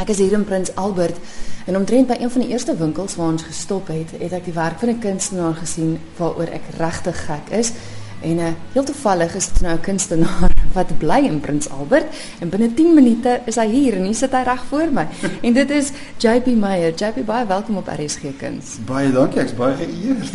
Ek is hier in Prins Albert en omtrent by een van die eerste winkels waar ons gestop het, het ek die werk van 'n kunstenaar gesien waaroor ek regtig gek is. En uh, heel toevallig is dit nou 'n kunstenaar wat bly in Prins Albert en binne 10 minute is hy hier en hier sit hy reg voor my. en dit is JP Meyer. JP baie welkom op RSG Kuns. Baie dankie, ek's baie geëerd.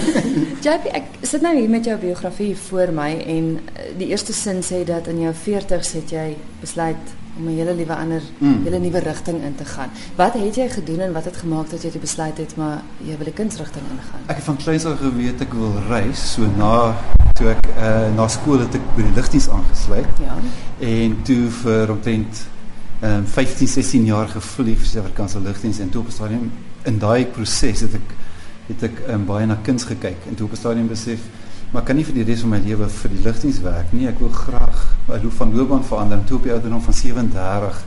JP, ek sit nou hier met jou biografie voor my en eh, die eerste sin sê dat in jou 40's het jy besluit om 'n hele nuwe ander mm. hele nuwe rigting in te gaan. Wat het jy gedoen en wat het gemaak dat jy die besluit het maar jy wil 'n kunsrigting ingaan? Ek het van kleins af geweet ek wil reis, so na toe ek uh, na skool het ek by die lugdiens aangesluit. Ja. En toe vir omtrent um, 15, 16 jaar gevlieg vir Suid-Afrikaanse lugdiens en toe op 'n stadium in daai proses het ek het ek um, baie na kuns gekyk en toe op 'n stadium besef maar kan nie vir die res van my lewe vir die lugdiens werk nie. Ek wil graag van loopbaan verander. Toe op die ouderdom van 37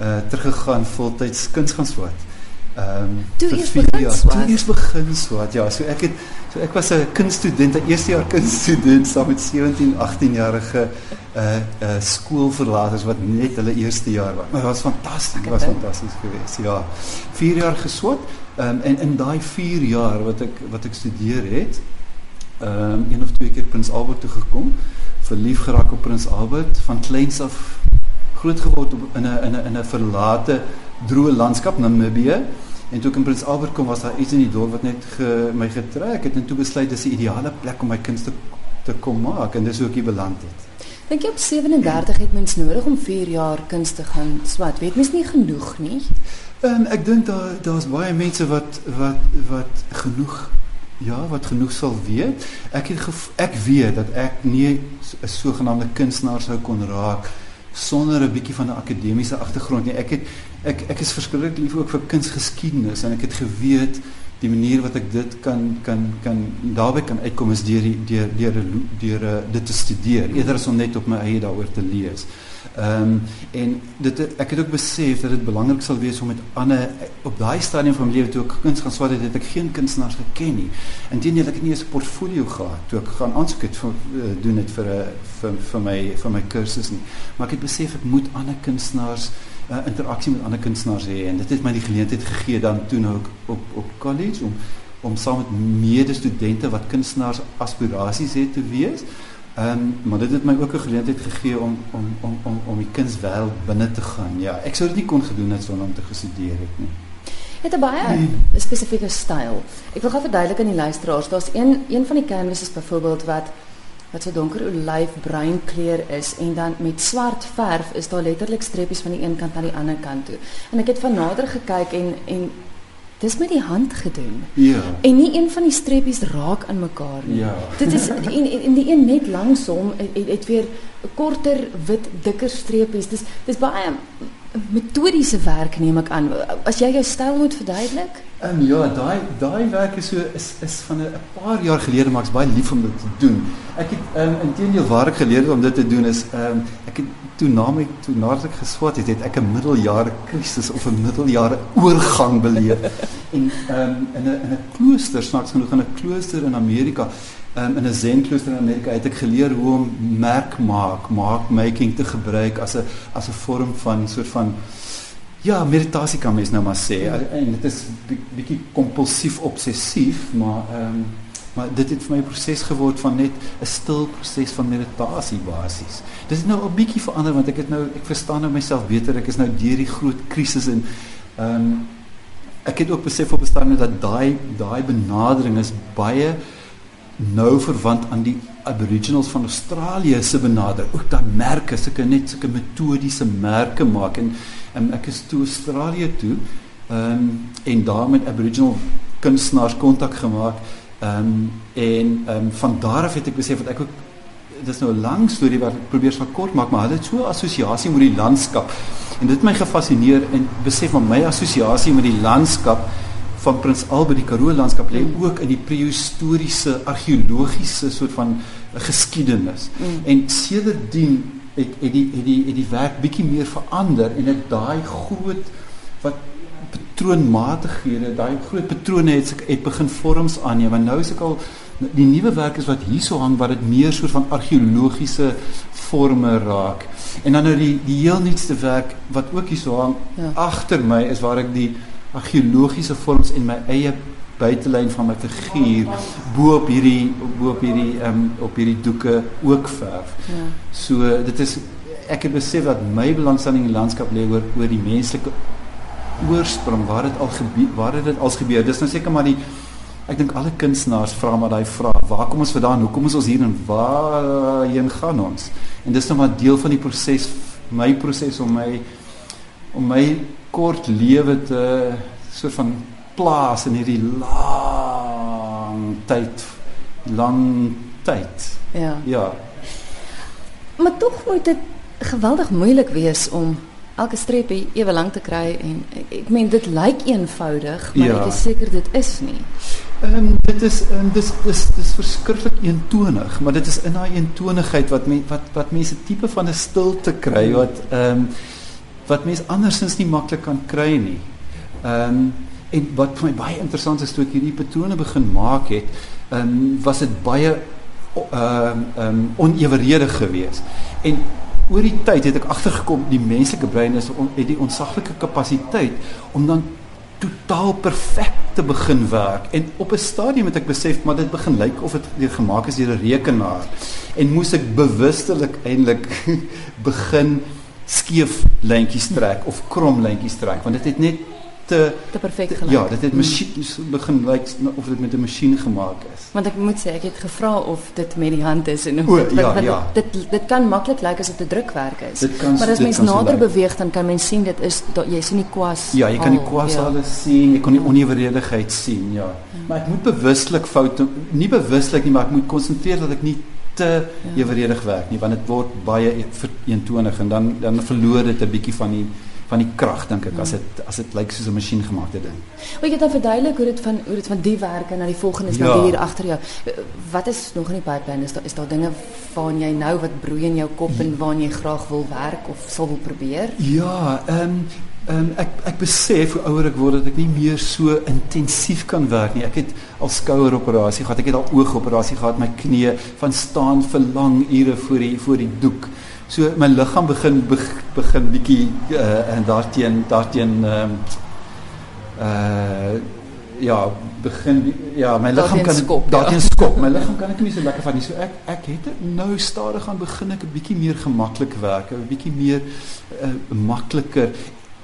uh teruggegaan voltyds kuns gaan swat. Ehm um, toe eers begin swat. Toe eers begin swat. Ja, so ek het so ek was 'n kunststudent, 'n eerste jaar kunststudent saam met 17, 18 jarige uh uh skoolverlaters wat net hulle eerste jaar was. Maar dit was fantasties. Dit was fantasties geweest. Ja. 4 jaar geswat. Ehm um, en in daai 4 jaar wat ek wat ek studeer het, ehm um, een of twee keer Prins Albert toe gekom, verlief geraak op Prins Albert van kleins af groot geword op, in 'n in 'n in 'n verlate droë landskap Namibië. En toe ek in Prins Albert kom, was daar iets in die dorp wat net ge, my getrek het en toe besluit dis die ideale plek om my kuns te te kom maak en dis hoe ek hier beland het. Dink jy op 37 het mens nodig om 4 jaar kuns te gaan swat? Weet mens nie genoeg nie? Ehm um, ek dink daar daar's baie mense wat wat wat genoeg Ja, wat genoeg sal weet. Ek het ek weet dat ek nie 'n sogenaamde kunstenaar sou kon raak sonder 'n bietjie van 'n akademiese agtergrond nie. Ek het ek ek is verskriklik lief ook vir kunsgeskiedenis en ek het geweet die manier wat ek dit kan kan kan daarbey kan uitkom is deur deur deur deur dit te studeer eerder as om net op my eie daaroor te lees. Ehm um, en dit ek het ook besef dat dit belangrik sal wees om met ander op daai stadium van my lewe toe ek kuns gaan swaat het, het ek geen kunstenaars geken nie. Inteendeel ek het nie eens 'n portfolio gehad toe ek gaan aansoek het vir uh, doen dit vir 'n uh, vir vir my vir my kursus nie. Maar ek het besef ek moet ander kunstenaars uh, interaksie met ander kunstenaars hê en dit het my die geleentheid gegee dan toe nou op op college om om saam met medestudente wat kunstenaars aspirasies het te wees Ehm um, maar dit het my ook 'n geleentheid gegee om om om om om die kunswêreld binne te gaan. Ja, ek sou dit nie kon gedoen het sonder om te gestudeer het nie. Het 'n baie nee. spesifieke styl. Ek wil gou verduidelik aan die luisteraars, daar's een een van die canvases byvoorbeeld wat wat so donker olyfbruin kleur is en dan met swart verf is daar letterlik streepies van die een kant na die ander kant toe. En ek het van nader gekyk en en dis met die hand gedoen. Ja. En nie een van die streepies raak aan mekaar nie. Ja. Dit is en, en die een net langsom het, het weer korter wit dikker streepies. Dis dis baie metodiese werk neem ek aan. As jy jou styl moet verduidelik? Ehm um, ja, daai daai werk is so is is van 'n paar jaar gelede maar ek's baie lief om dit te doen. Ek het ehm um, intedeel waar ek geleer het om dit te doen is ehm um, ek het toe na my toe nadat ek geswat het, het ek 'n middeljare krisis of 'n middeljare oorgang beleef. en ehm um, in 'n in 'n klooster, snaaks genoeg in 'n klooster in Amerika, ehm um, in 'n Zen klooster in Amerika, het ek geleer hoe om merk maak, mark making te gebruik as 'n as 'n vorm van soort van Ja, meditasie kan mens nou maar sê. En dit is bietjie kompulsief obsessief, maar ehm um, maar dit het vir my 'n proses geword van net 'n stil proses van meditasie basies. Dit het nou 'n bietjie verander want ek het nou ek verstaan nou myself beter. Ek is nou deur die groot krisis en ehm um, ek het ook besef op 'n stadium dat daai daai benadering is baie nou verwant aan die aboriginals van Australië se benadering. Ook daai merke, sulke net sulke metodiese merke maak en um, ek is toe Australië toe ehm um, en daar met aboriginal kunstenaars kontak gemaak Ehm um, en ehm um, van daar af het ek besef dat ek ook dis nou 'n lang storie wat ek probeer so kort maak, maar hulle het so 'n assosiasie met die landskap. En dit het my gefassineer en besef maar my assosiasie met die landskap van Prins Albert die Karoo landskap lê ook in die prehistoriese argeologiese soort van geskiedenis. Mm. En sedertdien het het die het die het die werk bietjie meer verander en dit daai groot wat patroonmatighede, daai groot patrone het het begin vorms aanneem. Want nou is ek al Die nuwe werk is wat hierso hang wat dit meer soort van argeologiese forme raak. En dan nou die die heel nuutste werk wat ook hierso hang Ja. agter my is waar ek die argeologiese vorms en my eie buitelyn van my figuur bo op hierdie bo op hierdie um, op hierdie doeke ook verf. Ja. So dit is ek het besef dat my belangstelling in die landskap lê oor oor die menslike oorsprong waar dit al gebeur waar het dit al gebeur. Dis nou seker maar die ek dink alle kunstenaars vra maar daai vraag, waar kom ons vandaan? Hoekom is ons hier en waarheen gaan ons? En dis nou maar deel van die proses my proses om my om my kort lewe te soort van plaas in hierdie lang tyd lang tyd. Ja. Ja. Maar tog moet dit geweldig moeilik wees om elke streepie ewe lank te kry en ek, meen dit lyk eenvoudig, maar Ja. ek is seker dit is nie. Ehm um, dit is um, dis dis dis verskriklik eentonig, maar dit is in daai eentonigheid wat men, wat wat mense tipe van 'n stilte kry wat ehm um, wat mense andersins nie maklik kan kry nie. Ehm um, en wat vir my baie interessant is toe ek hierdie patrone begin maak het, ehm um, was dit baie ehm um, ehm um, oneweredig geweest. En oor die tyd het ek agtergekom die menslike brein is on, het die ontsaglike kapasiteit om dan totaal perfek te begin werk en op 'n stadium het ek besef maar dit begin lyk of dit gemaak is deur 'n rekenaar en moes ek bewustelik eintlik begin skeef lyntjies trek of krom lyntjies trek want dit het net te Te perfek te- gelyk. ja dit het masjien begin lyk of dit met 'n masjien gemaak is Want ek moet sê ek het gevra of dit met die hand is en of O, dit, ja, ja. dit dit kan maklik lyk asof dit drukwerk is. Dit kan- maar as dit mens kan so nader lyk. beweeg dan kan mens sien dit is da- jy sien die kwas. Ja, jy kan die al, kwasale sien, jy kan die oneweredigheid sien, ja. Maar ek moet bewuslik foute nie bewuslik nie, maar ek moet konsentreer dat ek nie te Ja. eweredig werk nie, want dit word baie e- vereentonig en dan dan verloor dit 'n bietjie van die van die krag dink ek as Ja. dit as dit lyk soos 'n masjien gemaakte ding. Wil jy dan verduidelik hoe dit van hoe dit van die werke na die volgende is ja. Ja. nou hier agter jou. Wat is nog in die pipeline? Is daar is daar dinge waaraan jy nou wat broei in jou kop en waaraan jy graag wil werk of sal wil probeer? Ja, ehm um, um, ek ek besef hoe ouer ek word dat ek nie meer so intensief kan werk nie. Ek het al skoueroperasie gehad, ek het al oogoperasie gehad, my knie van staan vir lang ure voor die voor die doek. So my liggaam begin beg, begin bietjie uh, en daarteen daarteen ehm um, uh ja, begin ja, my liggaam kan skop, ja. daarteen skop. My liggaam kan ek nie so lekker van nie. So ek ek het nou stadig aan begin ek 'n bietjie meer gemaklik werk, 'n bietjie meer uh, makliker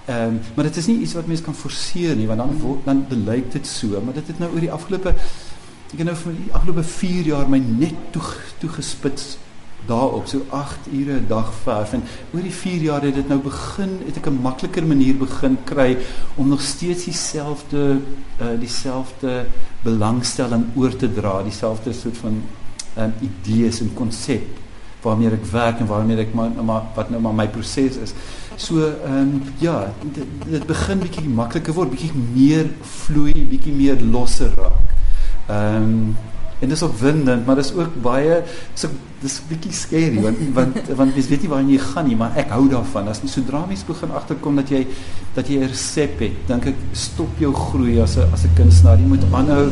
Ehm um, maar dit is nie iets wat mens kan forceer nie want dan dan belyk dit so. Maar dit het nou oor die afgelope ek het nou vir die afgelope 4 jaar my net toe toegespits daarop. So 8 ure 'n dag verf en oor die 4 jaar het dit nou begin het ek 'n makliker manier begin kry om nog steeds dieselfde uh, dieselfde belangstelling oor te dra dieselfde soort van um, idees en konsep waarmee ek werk en waarmee maar wat nou maar my proses is. So ehm um, ja, dit, dit begin bietjie makliker word, bietjie meer vloei, bietjie meer losser raak. Um, en dis opwindend, maar dis ook baie so dis 'n bietjie scary want want want mens weet nie waar jy gaan nie, maar ek hou daarvan. As jy sodra mens begin agterkom dat jy dat jy 'n resep het, dink ek stop jou groei as 'n as 'n kunstenaar. Jy moet aanhou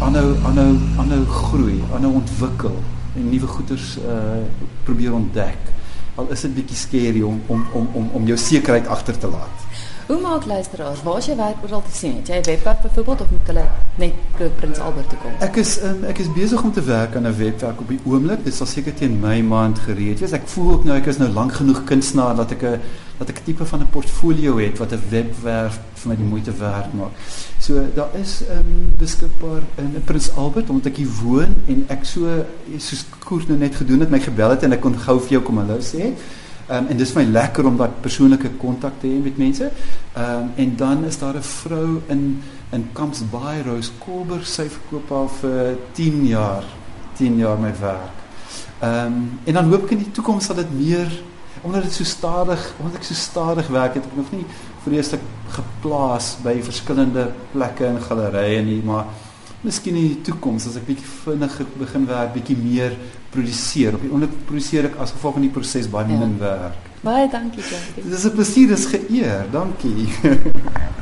aanhou aanhou aanhou groei, aanhou ontwikkel en nuwe goeders uh probeer ontdek. Al is dit bietjie scary om om om om om jou sekerheid agter te laat. Hoe maak luisteraars? Waar is jou werk oral te sien? Het jy 'n webwerf byvoorbeeld of moet hulle net pro Prins Albert toe kom? Ek is um, ek is besig om te werk aan 'n webwerk op die oomblik. Dit sal seker teen my maand gereed wees. Ek voel ook nou ek is nou lank genoeg kunstenaar dat ek 'n dat ek 'n tipe van 'n portfolio het wat 'n webwerf vir my die moeite werd maak. So daar is um, beskikbaar in, in Prins Albert omdat ek hier woon en ek so soos Koert nou net gedoen het my gebel het en ek kon gou vir jou kom hallo sê. Um, en dis vir my lekker om daai persoonlike kontak te hê met mense. Ehm um, en dan is daar 'n vrou in in Camps Bay Rose Kolber sy verkoop al vir 10 jaar 10 jaar my werk. Ehm um, en dan hoop ek in die toekoms sal dit meer omdat dit so stadig omdat ek so stadig werk het ek nog nie vreeslik geplaas by verskillende plekke en gallerye nie maar miskien in die toekoms as ek bietjie vinniger begin werk bietjie meer produseer op die oomblik produseer ek as gevolg van die proses baie Ja. min werk Baie dankie, Jackie. Dit is 'n plesier, dis geëer. Dankie.